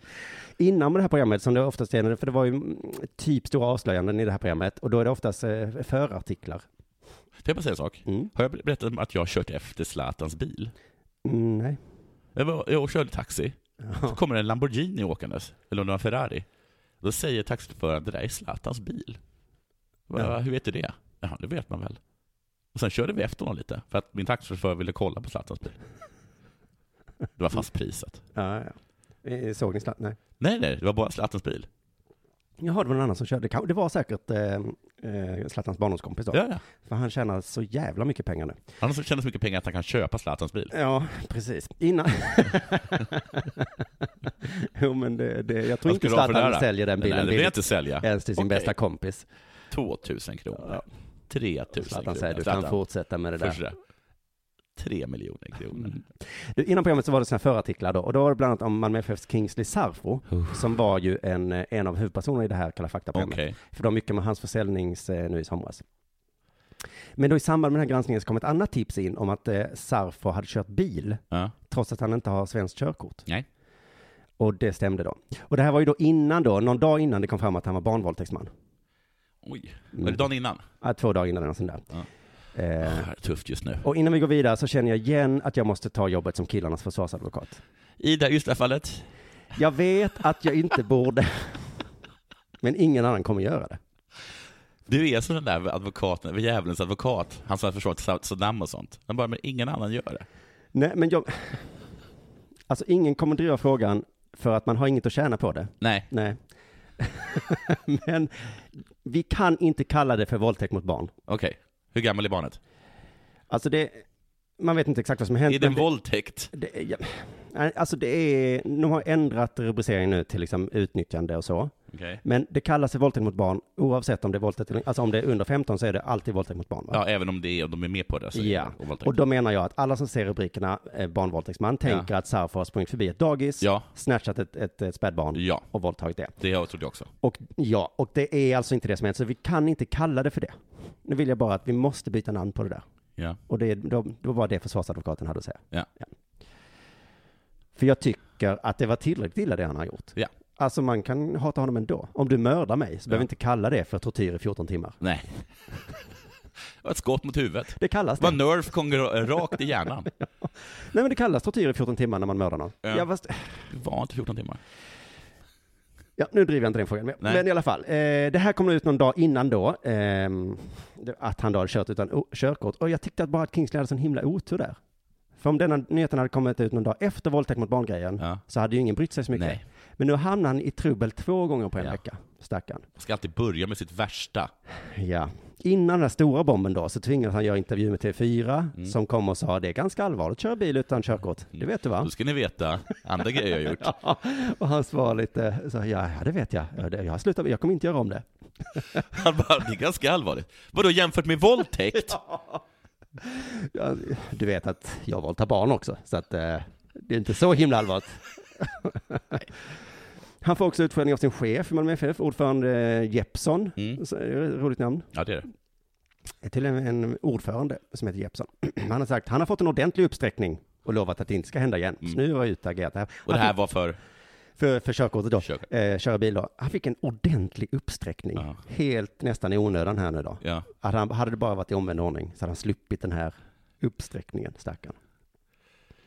Innan det här programmet, som det oftast är, för det var ju typ stora avslöjanden i det här programmet, och då är det oftast eh, förartiklar. Får jag bara säga en sak? Mm. Har jag berättat om att jag har kört efter Zlatans bil? Mm, nej. Jag, var, jag körde taxi. Så kommer en Lamborghini åkandes, eller om det var en Ferrari. Då säger taxichauffören, det där är Zlatans bil. Bara, Ja. Hur vet du det? Ja, det vet man väl. Och sen körde vi efter honom lite, för att min taxichaufför ville kolla på Zlatans bil. Det var fastprisat. Ja, ja. Såg ni Zlatan? Nej. Nej, nej, det var bara Zlatans bil. Jaha, det var någon annan som körde. Det var säkert eh, eh, Zlatans barndomskompis då. Ja, ja. För han tjänar så jävla mycket pengar nu. Han har tjänat så mycket pengar att han kan köpa Zlatans bil. Ja, precis. Innan... jo, men det, det, jag tror inte Zlatan säljer den Nej, bilen det vill jag inte sälja. ens till sin Okej. bästa kompis. 2000 kronor. 3000 Zlatan kronor. säger du kan fortsätta med det där. Första. 3 miljoner kronor. Du, innan programmet så var det här förartiklar då, och då var det bland annat om Malmö FFs Kingsley Sarfo, som var ju en, eh, en av huvudpersonerna i det här Kalla fakta-programmet. Okej. För det var mycket med hans försäljnings eh, nu i somras. Men då i samband med den här granskningen så kom ett annat tips in om att eh, Sarfo hade kört bil, Ja. trots att han inte har svenskt körkort. Nej. Och det stämde då. Och det här var ju då innan då, någon dag innan det kom fram att han var barnvåldtäktsman. Oj, var det dagen innan? Ja, två dagar innan eller sånt där. Ja. Eh, Det är tufft just nu. och innan vi går vidare så känner jag igen att jag måste ta jobbet som killarnas försvarsadvokat. I det, just det fallet, Jag vet att jag inte borde, men ingen annan kommer göra det. du är som den där advokaten, djävulens advokat, han som har försvarat Saddam och sånt. Han bara, men ingen annan gör det. Nej, men jag... Alltså ingen kommer driva frågan för att man har inget att tjäna på det. Nej. Nej. men vi kan inte kalla det för våldtäkt mot barn. Okej, hur gammal är barnet? Alltså det, man vet inte exakt vad som har hänt. Är det en våldtäkt? Det, ja, alltså det är, de har ändrat rubriceringen nu till liksom utnyttjande och så. Okej. Men det kallas för våldtäkt mot barn oavsett om det är våldtäkt alltså om det är under 15 så är det alltid våldtäkt mot barn. Va? Ja, även om det är, om de är med på det så Ja, våldtäkt. och då menar jag att alla som ser rubrikerna eh, barnvåldtäktsman tänker att Sarfo har sprungit förbi ett dagis, Ja. snatchat ett, ett, ett spädbarn Ja. och våldtagit det. Det jag trodde jag också. Och ja, och det är alltså inte det som hänt, så vi kan inte kalla det för det. Nu vill jag bara att vi måste byta namn på det där. Ja. Och det, då, det var bara det försvarsadvokaten hade att säga. Ja. För jag tycker att det var tillräckligt illa det han har gjort. Ja. Alltså man kan hata honom ändå. Om du mördar mig så behöver vi inte kalla det för tortyr i 14 timmar. Nej. Ett skott mot huvudet. Det kallas Det det. nerf kom ra- rakt i hjärnan. Nej men det kallas tortyr i 14 timmar när man mördar någon. Ja. Ja, fast, Det var inte 14 timmar. ja, nu driver jag inte den frågan. Nej. men i alla fall, eh, det här kom ut någon dag innan då, det- att han då hade kört utan körkort. Och jag tyckte att bara att Kingsley hade sån himla otur där. För om denna nyheten hade kommit ut någon dag efter våldtäkt mot barngrejen, Ja. så hade ju ingen brytt sig så mycket. Nej. Men nu hamnar han i trubbel två gånger på en Ja. vecka, stackarn. Man ska alltid börja med sitt värsta. Ja. Innan den stora bomben då så tvingades han göra intervju med TV4 Mm. som kom och sa det är ganska allvarligt att köra bil utan körkort. Det vet du va? Då ska ni veta andra grejer jag har gjort. Ja, och han svarade lite så ja, ja det vet jag. Jag har slutat, jag kommer inte göra om det. Han bara, det är ganska allvarligt. Vadå jämfört med våldtäkt? Ja, du vet att jag våldtar barn också, så att eh, det är inte så himla allvarligt. Han får också utskällning av sin chef i Malmö FF, ordförande eh, Jeppsson. Mm. Ett roligt namn. Ja, det är det. Till en, en ordförande som heter Jeppsson. Han har sagt han har fått en ordentlig uppsträckning och lovat att det inte ska hända igen. Så nu har jag utagerat det här. Mm. Och det här var för? För, för körkortet då, Körkort. eh, köra bil då. Han fick en ordentlig uppsträckning. Ja. Helt nästan i onödan här nu då. Ja. Hade, han, hade det bara varit i omvänd ordning så hade han sluppit den här uppsträckningen, stackarn.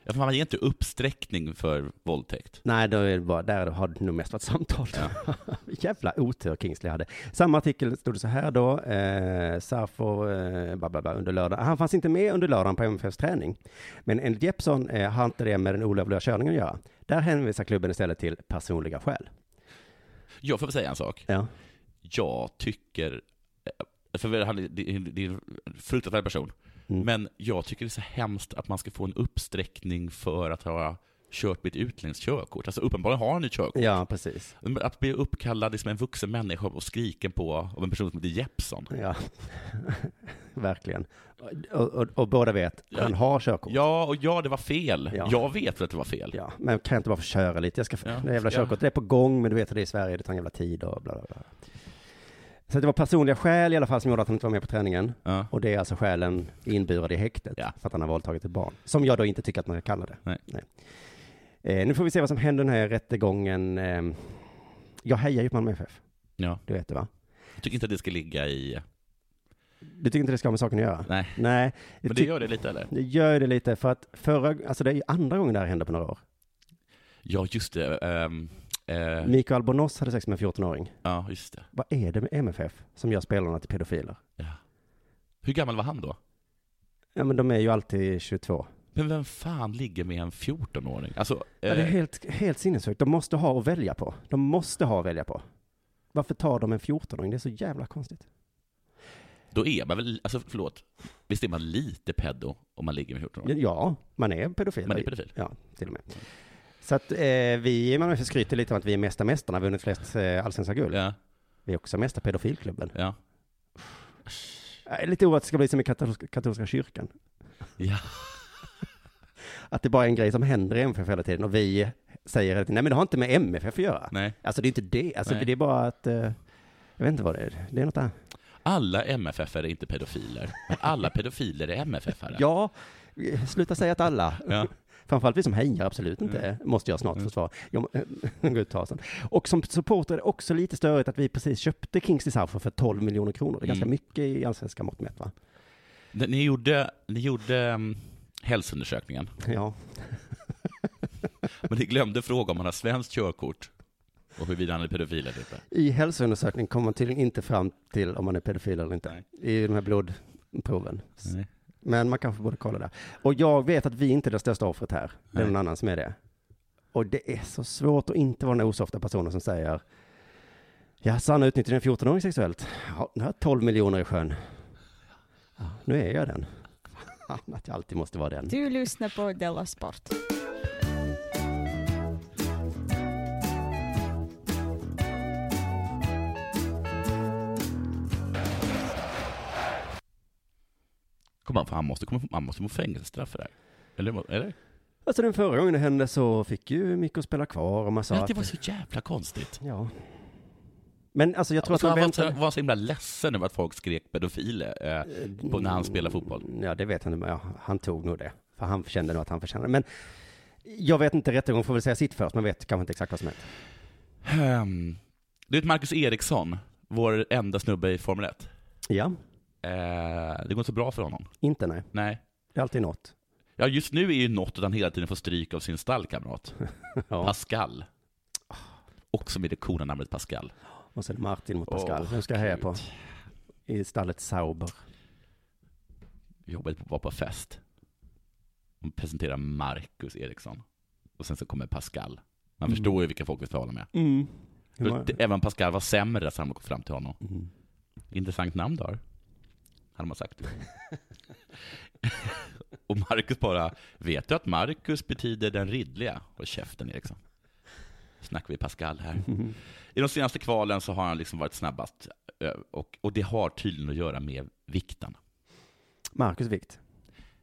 Ja, man ger inte uppsträckning för våldtäkt. Nej, då är det bara, där har det nog mest varit samtal. Jävla otur Kingsley hade. Samma artikel stod det så här då, eh, Sarfo, eh, bla, bla, bla, under lördag. Han fanns inte med under lördagen på MFFs träning. Men enligt Jeppsson eh, har inte det med den olovliga körningen att göra. Där hänvisar klubben istället till personliga skäl. Jag får väl säga en sak. Ja. Jag tycker, eh, för det är en fruktansvärd person, Mm. men jag tycker det är så hemskt att man ska få en uppsträckning för att ha kört utländskt körkort. Alltså uppenbarligen har han ett körkort. Ja, precis. Att bli uppkallad som en vuxen människa och skriken på av en person som heter Jeppsson. Ja, verkligen. Och, och, och båda vet, han har körkort. Ja, och ja, det var fel. Ja. Jag vet att det var fel. Ja, men kan jag inte bara få köra lite? Jag ska, Ja, det jävla körkortet det är på gång, men du vet hur det är i Sverige, det tar en jävla tid och bla bla bla. Så det var personliga skäl i alla fall som gjorde att han inte var med på träningen. Ja. Och det är alltså skälen inburade i häktet Ja. för att han har våldtagit ett barn. Som jag då inte tycker att man ska kalla det. Nej. Eh, nu får vi se vad som händer den här rättegången. Eh, jag hejar ju på Malmö FF, Ja. du vet det va? Jag tycker inte att det ska ligga i... Du tycker inte det ska ha med saken att göra? Nej. Nej. Men det gör det lite, eller? Det gör det lite för att förra, alltså det är ju andra gången det här händer på några år. Ja, just det. ehm, eh, Mikael Bonos hade sex med en 14-åring. ja, just det. Vad är det med MFF som gör spelarna till pedofiler? Hur gammal var han då? Ja men de är ju alltid 22. Men vem fan ligger med en 14-åring? Alltså, Ja, det är eh, helt, helt sinnessjukt. De måste ha att välja på. De måste ha att välja på. Varför tar de en 14-åring? Det är så jävla konstigt. då är man väl, alltså förlåt, visst är man lite pedo om man ligger med 14 år? Ja, man är pedofil. Man är pedofil. Ja, till och med. Så att eh, vi i Malmö skryter lite om att vi är mesta mästarna, vunnit flest eh, allsvenska guld. Ja. Vi är också mesta pedofilklubben. Ja. Jag är lite oroad att det ska bli som i katolska, katolska kyrkan. Ja. Att det bara är en grej som händer i MFF hela tiden och vi säger tiden, nej men det har inte med MFF att göra. Nej. Alltså det är inte det, alltså Nej. det är bara att, eh, jag vet inte vad det är, det är något annat. Alla MFF är inte pedofiler, men alla pedofiler är MFF-are. Ja, sluta säga att alla. Ja. Framförallt vi som hejar absolut inte, Mm. måste jag snart försvara. Jag gå ut och. Och som supporter är det också lite störigt att vi precis köpte Kingsley South för 12 miljoner kronor. Det är ganska Mm. mycket i allsvenska mått mätt va? Ni gjorde, ni gjorde um, hälsoundersökningen, Ja. men ni glömde fråga om han har svenskt körkort och huruvida han är pedofil eller inte. I hälsoundersökningen kommer man tydligen inte fram till om man är pedofil eller inte. Nej. I de här blodproven. Nej. Men man kanske borde kolla där. Och jag vet att vi inte är det största offret här. Det är någon annan som är det. Och det är så svårt att inte vara den osofta personen som säger Ja, Sanna utnyttjade en 14-åring sexuellt. Ja, nu har jag 12 miljoner i sjön. Ja, nu är jag den. Fan, att jag alltid måste vara den. Du lyssnar på Della Sport. Kom han, för han måste, han få fängelsestraff för det här. Eller? eller? Alltså den förra gången det hände så fick ju Mikko spela kvar och man sa Ja, det var så jävla konstigt. Ja. Men alltså jag tror Och att han var, väntade... var så himla ledsen över att folk skrek pedofiler eh, på när han spelar fotboll. Ja, det vet men ja, han tog nog det. För han kände nog att han förtjänade det. Men jag vet inte, rättegång får väl säga sitt först, man vet kanske inte exakt vad som hänt. Um, du vet Marcus Eriksson, vår enda snubbe i Formel 1. Ja, Eh, det går inte så bra för honom. inte nej. Nej. Det är alltid något. Ja, just nu är ju något att han hela tiden får stryk av sin stallkamrat. Ja. Pascal. Också med det coola namnet Pascal. Och sen Martin mot Pascal. Åh, Vem ska jag heja på? I stallet Sauber. Vi jobbade på, var på fest. De presenterar Marcus Eriksson. Och sen så kommer Pascal. Man Mm. förstår ju vilka folk vi talar med. Mm. Även Pascal var sämre så han gått fram till honom. Mm. Intressant namn du har. Hade man sagt. och Marcus bara, vet du att Marcus betyder den ridliga? Och käften Eriksson. Snackar vi Pascal här. Mm. I de senaste kvalen så har han liksom varit snabbast. eh, Och, och det har tydligen att göra med vikten. Marcus Vikt.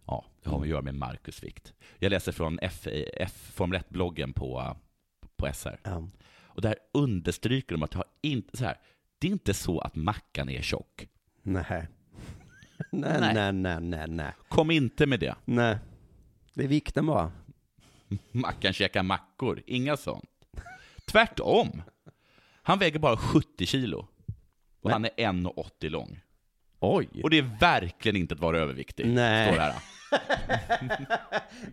Ja, det har att göra med Marcus vikt. Jag läser från F, F Formel 1-bloggen på, på SR. Ja. Och där understryker de att det har inte, så här, det är inte så att mackan är tjock. Nej. Nej, Nej. nej, nej, nej, nej. Kom inte med det. Nej. Det är vikten bara. Mackan käkar mackor, inga sånt. Tvärtom. Han väger bara 70 kilo. Och han är 1,80 lång. Oj. Och det är verkligen inte att vara överviktig. Nej. Står här.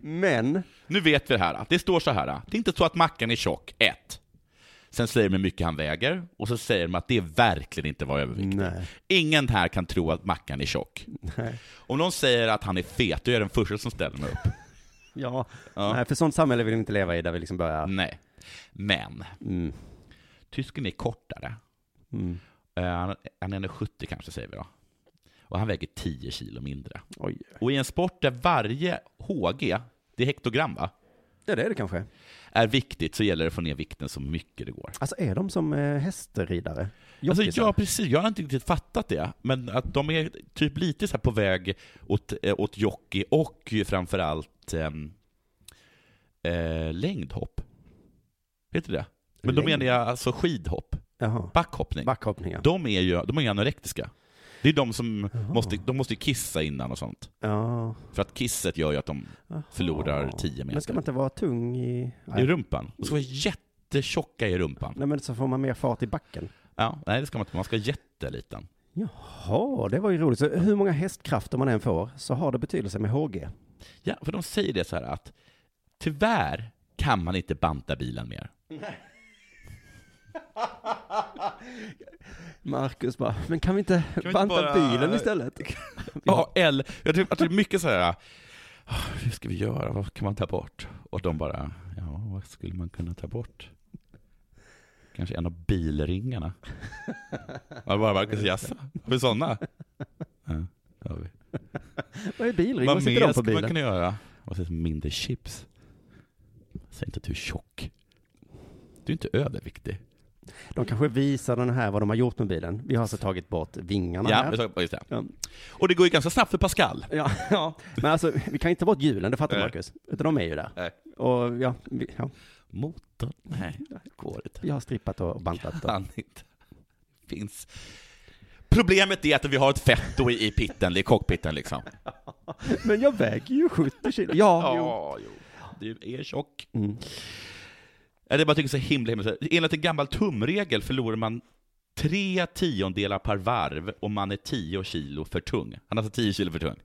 Men, Nu vet vi det här. Det står så här. Det är inte så att mackan är tjock, ett. Sen säger de hur mycket han väger, och så säger de att det är verkligen inte vara överviktig. nej. Ingen här kan tro att mackan är tjock. nej. Om någon säger att han är fet, då är jag den första som ställer mig upp. Ja. Ja. Nej, för sånt samhälle vill vi inte leva i där vi liksom börjar... Nej. Men, Mm. tysken är kortare. Mm. Eh, Han han är 1,70 kanske, säger vi då. Och han väger 10 kilo mindre. Oj. Och i en sport där varje HG, det är hektogram va? Ja, det är det kanske. Är viktigt så gäller det att få ner vikten så mycket det går. Alltså är de som eh, hästridare? Alltså, Jockisar? ja, precis. Jag har inte riktigt fattat det. Men att de är typ lite så här på väg åt, eh, åt jockey och framförallt ehm, eh, längdhopp. Heter det? Men då menar jag alltså skidhopp. Jaha. Backhoppning. Backhoppning, ja. De är ju de är anorektiska. Det är de som Jaha. måste, de måste kissa innan och sånt. Ja. För att kisset gör ju att de Jaha. förlorar 10 meter. Men ska man inte vara tung i... I rumpan. De ska vara jättetjocka i rumpan. Nej, men så får man mer fart i backen. Ja, nej det ska man inte. Man ska vara jätteliten. Jaha, det var ju roligt. Så hur många hästkrafter man än får så har det betydelse med HG. Ja, för de säger det så här att tyvärr kan man inte banta bilen mer. Marcus bara, men kan vi inte vi inte banta bara- bilen istället? Ja, eller, jag tror att det är mycket så här, "Ah, hur ska vi göra, vad kan man ta bort? Och de bara, ja, vad skulle man kunna ta bort? Kanske en av bilringarna. Ja, bara Marcus, jaså, har vi sådana? Ja, det har vi. Vad är bilring? Vad sitter mer de på ska man kunna göra? Vad säger mindre chips? Säg inte att du är tjock. Du är inte överviktig. De kanske visar den här vad de har gjort med bilen. Vi har alltså tagit bort vingarna Ja, här. just det. Ja. Och det går ju ganska snabbt för Pascal. Ja, ja, men alltså vi kan inte ta bort hjulen, det fattar Nej. Marcus. Utan de är ju där. Nej. Och ja, vi, ja, Motorn? Nej, det går inte. vi har strippat och bantat. Och. Kan inte. Finns. Problemet är att vi har ett fetto i, pitten, i cockpiten liksom. Men jag väger ju 70 kilo. Ja. Ja, jo. Du är tjock. Mm. Ja, Det är bara tycker så himla, himla Enligt en gammal tumregel förlorar man tre tiondelar per varv om man är 10 kilo för tung. Han är alltså 10 kilo för tung.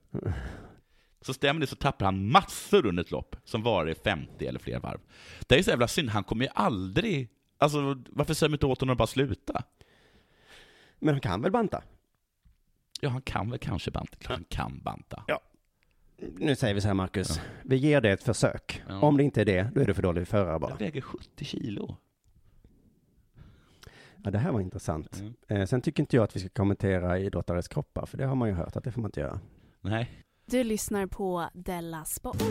Så stämmer det så tappar han massor under ett lopp som varar i 50 eller fler varv. Det är så jävla synd, han kommer ju aldrig... Alltså varför säger man inte åt honom att bara sluta? Men han kan väl banta? Ja, han kan väl kanske banta. Klart Han kan banta. Ja. Nu säger vi så här Marcus, vi ger det ett försök. Ja. Om det inte är det, då är du för dålig förare bara. Jag väger 70 kilo. Ja, det här var intressant. Mm. Eh, sen tycker inte jag att vi ska kommentera idrottares kroppar, för det har man ju hört att det får man inte göra. Nej. Du lyssnar på Della Sport.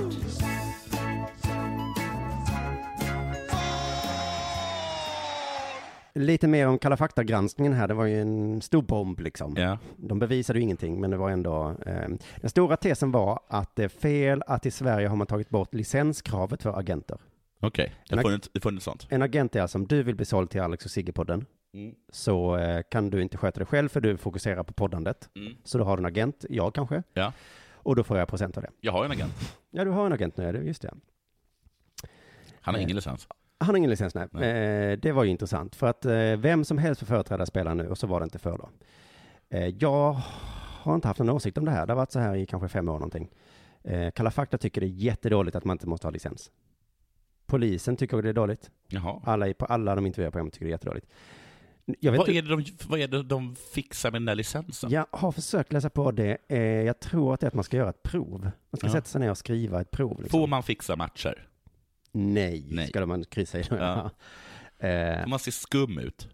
Lite mer om Kalla fakta-granskningen här, det var ju en stor bomb liksom. Ja. De bevisade ju ingenting, men det var ändå... Eh, den stora tesen var att det är fel att i Sverige har man tagit bort licenskravet för agenter. Okej, det har funnits, det har funnits sånt. En agent är alltså om du vill bli såld till Alex och Sigge-podden, Mm. så eh, kan du inte sköta det själv för du fokuserar på poddandet. Mm. Så då har du en agent, jag kanske, Ja. och då får jag procent av det. Jag har en agent. Ja, du har en agent nu, just det. Han har Eh. ingen licens. Han har ingen licens, nej. Nej. Eh, det var ju intressant, för att eh, vem som helst får företräda spelaren nu, och så var det inte för då. Eh, jag har inte haft någon åsikt om det här, det har varit så här i kanske fem år någonting. Eh, Kalla fakta tycker det är jättedåligt att man inte måste ha licens. Polisen tycker det är dåligt. Jaha. Alla, på alla de intervjuar på tycker det är jättedåligt. Jag vet Vad är, det de, vad är det de fixar med den där licensen? Jag har försökt läsa på det. Jag tror att det är att man ska göra ett prov. Man ska Ja. sätta sig ner och skriva ett prov. Liksom. Får man fixa matcher? Nej, Nej. ska man kryssa i. Ja. Eh, man se skum ut?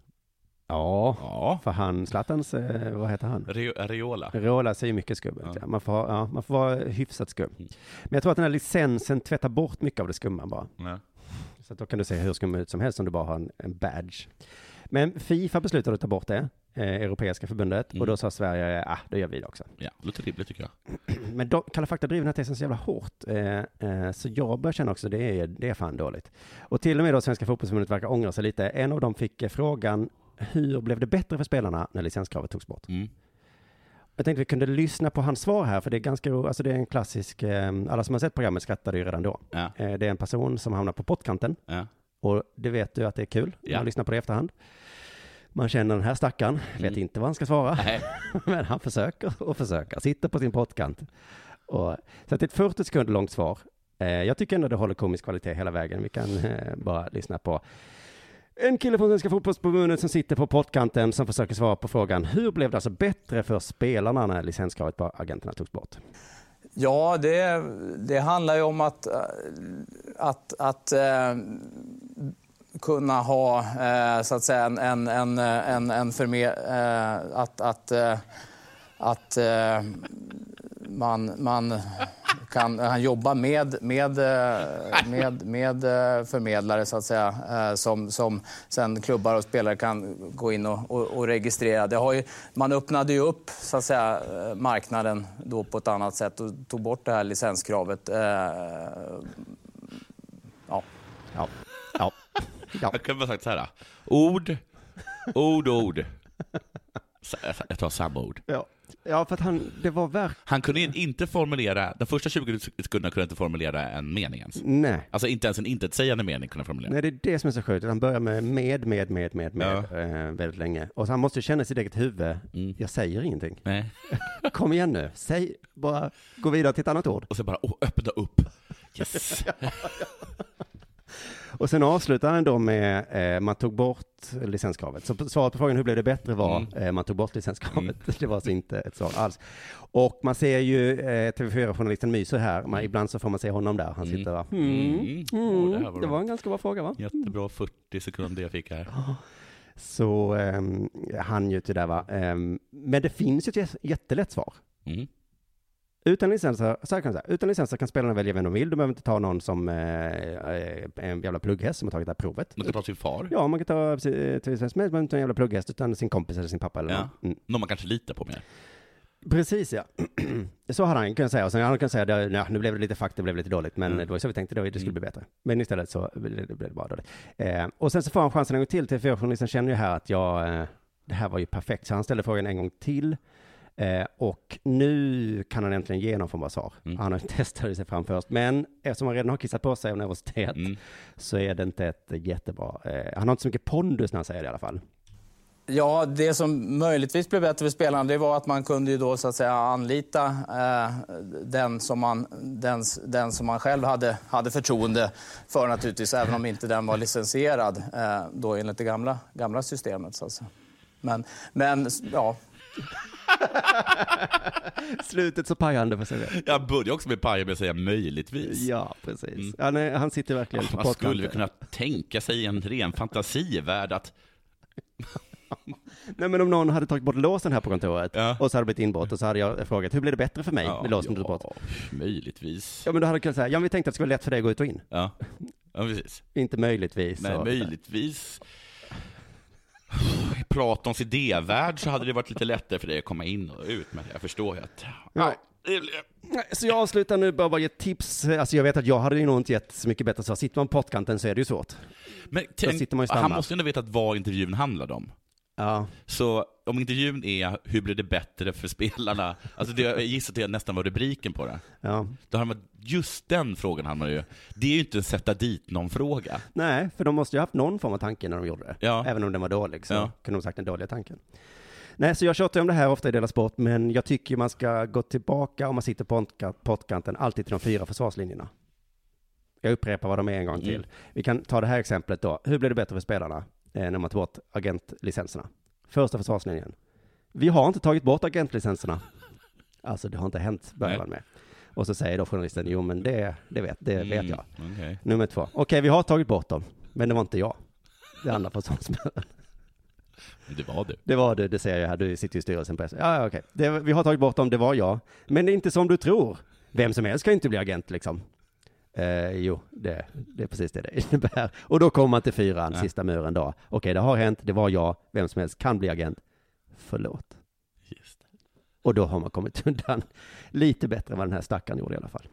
ja, Ja. för han, Zlatans, eh, vad heter han? Re- Areola? Rola ser ju mycket skum ut. Ja. Ja. Man, får, ja, man får vara hyfsat skum. Mm. Men jag tror att den här licensen tvättar bort mycket av det skumma bara. Så då kan du se hur skum ut som helst om du bara har en, en badge. Men Fifa beslutade att ta bort det, eh, Europeiska förbundet, Mm. och då sa Sverige, ah, då gör vi det också. ja, låter rimligt tycker jag. Men då, Kalla fakta driver den här tesen så jävla hårt, eh, eh, så jag börjar känna också det är, det är fan dåligt. Och till och med då Svenska fotbollsförbundet verkar ångra sig lite. En av dem fick eh, frågan, hur blev det bättre för spelarna när licenskravet togs bort? Mm. Jag tänkte vi kunde lyssna på hans svar här, för det är ganska alltså det är en klassisk, eh, alla som har sett programmet skrattade ju redan då. Ja. Eh, det är en person som hamnar på pottkanten, Ja. och det vet du att det är kul, Ja. man lyssnar på det i efterhand. Man känner den här stackaren, vet Mm. inte vad han ska svara. Nej. Men han försöker och försöker, sitter på sin pottkant. Och, så att det är ett 40 sekunder långt svar. Eh, jag tycker ändå det håller komisk kvalitet hela vägen. Vi kan eh, bara lyssna på en kille från Svenska fotbollsförbundet som sitter på pottkanten som försöker svara på frågan hur blev det alltså bättre för spelarna när licenskravet på agenterna togs bort? Ja, det, det handlar ju om att, att, att eh, kunna ha eh, så att säga en, en, en, en, en förme, eh, att, att, eh, att eh, man, man kan, han jobba med, med, eh, med, med eh, förmedlare så att säga, eh, som, som sen klubbar och spelare kan gå in och, och, och registrera. Det har ju, man öppnade ju upp så att säga, marknaden då på ett annat sätt och tog bort det här licenskravet. Ja. Ja. Ja. Jag kan bara sagt så här. Ord, ord, ord. Jag tar samma ord. Ja, ja för att han, det var verk... Han kunde in- inte formulera, de första 20 sekunderna kunde inte formulera en mening ens. Nej. Alltså inte ens en intetsägande mening kunde han formulera. Nej, det är det som är så sjukt. Han börjar med med, med, med, med, med eh, väldigt länge. Och så han måste känna sitt eget huvud, jag säger ingenting. Nej. Kom igen nu, säg, bara gå vidare till ett annat ord. Och så bara, åh, öppna upp. Yes. Och sen avslutar han då med, eh, man tog bort licenskravet. Så svaret på frågan hur blev det bättre var, Mm. eh, man tog bort licenskravet. Det var alltså inte ett svar alls. Och man ser ju eh, TV4-journalisten myser här, man, ibland så får man se honom där, han sitter där. Mm. Mm. Mm. Åh, det var det var en ganska bra fråga va? Jättebra 40 sekunder jag fick här. Så um, han ju till det va. Ehm, men det finns ju ett jä- jättelätt svar. Mm. Utan licenser, så här kan jag säga, utan licenser kan spelarna välja vem de vill. De behöver inte ta någon som eh, är en jävla plugghäst som har tagit det här provet. Man kan ta sin far. Ja, man kan ta eh, till helst, man behöver inte ta en jävla plugghäst, utan sin kompis eller sin pappa eller Ja. någon. Mm. Någon man kanske litar på mer. Precis ja. så hade han kunnat säga. Och sen hade han kunnat säga, det, nej, nu blev det lite fuck, det blev lite dåligt, men Mm. det var så vi tänkte, det, skulle bli bättre. Men istället så blev det, bara dåligt. Eh, och sen så får han chansen en gång till, TV4-journalisten känner ju här att jag, eh, det här var ju perfekt, så han ställde frågan en gång till. Eh, och nu kan han äntligen ge någon form av svar. Mm. Han testat sig fram först, men eftersom han redan har kissat på sig av nervositet Mm. så är det inte ett jättebra, eh, han har inte så mycket pondus när han säger det i alla fall. Ja, det som möjligtvis blev bättre för spelarna det var att man kunde ju då så att säga anlita eh, den, som man, den, den som man själv hade, hade förtroende för naturligtvis, även om inte den var licensierad eh, då enligt det gamla, gamla systemet. Så att säga. Men, men ja, Slutet så pajande för sig själv. Jag började också med paja med att säga möjligtvis. Ja, precis. Ja, nej, han sitter verkligen på Man skulle kunna tänka sig en ren fantasivärld att Nej men om någon hade tagit bort låsen här på kontoret Ja. och så hade det blivit inbrott och så hade jag frågat hur blir det bättre för mig Ja, med låsen ja. ja. bort? möjligtvis. Ja men då hade jag kunnat säga, ja men vi tänkte att det skulle vara lätt för dig att gå ut och in. Ja, ja precis. Inte möjligtvis. Nej, möjligtvis. I Platons idévärld så hade det varit lite lättare för dig att komma in och ut, men jag förstår ju att... Ja. Så jag avslutar nu bara, ge tips. Alltså jag vet att jag hade nog inte gett så mycket bättre svar. Sitter man på pottkanten så är det ju svårt. Men tänk, sitter man ju han måste ju ändå veta att vad intervjun handlade om. Ja. Så om intervjun är hur blir det bättre för spelarna, alltså det, jag gissar att det nästan var rubriken på det. Ja. Då har man, just den frågan har man ju, det är ju inte en sätta dit någon-fråga. Nej, för de måste ju ha haft någon form av tanke när de gjorde det. Ja. Även om den var dålig så Ja. kunde de sagt den dåliga tanken. Nej, så jag tjatar om det här ofta i Dela Sport, men jag tycker man ska gå tillbaka om man sitter på pottka- pottkanten alltid till de fyra försvarslinjerna. Jag upprepar vad de är en gång till. Mm. Vi kan ta det här exemplet då. Hur blir det bättre för spelarna eh, när man tar bort agentlicenserna? Första försvarslinjen. Vi har inte tagit bort agentlicenserna. Alltså det har inte hänt, börjar man med. Och så säger då journalisten, jo men det, det, vet, det vet jag. Mm, okej. Nummer två. Okej, vi har tagit bort dem, men det var inte jag. Det andra försvarsspelaren. Det var du. Det var du, det ser jag här. Du sitter i styrelsen på SVT. Ja, ja, okej. Det, vi har tagit bort dem, det var jag. Men det är inte som du tror. Vem som helst ska inte bli agent liksom. Eh, jo, det, det är precis det det innebär. Och då kommer man till fyran, Ja. sista muren då. Okej, det har hänt, det var jag. Vem som helst kan bli agent. Förlåt. Just det. Och då har man kommit undan lite bättre än vad den här stackaren gjorde i alla fall.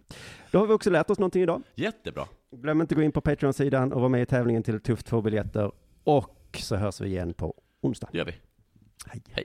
Då har vi också lärt oss någonting idag. Jättebra. Glöm inte att gå in på Patreon-sidan och vara med i tävlingen till Tufft 2-biljetter. Och så hörs vi igen på onsdag. Det gör vi. Hej. Hej.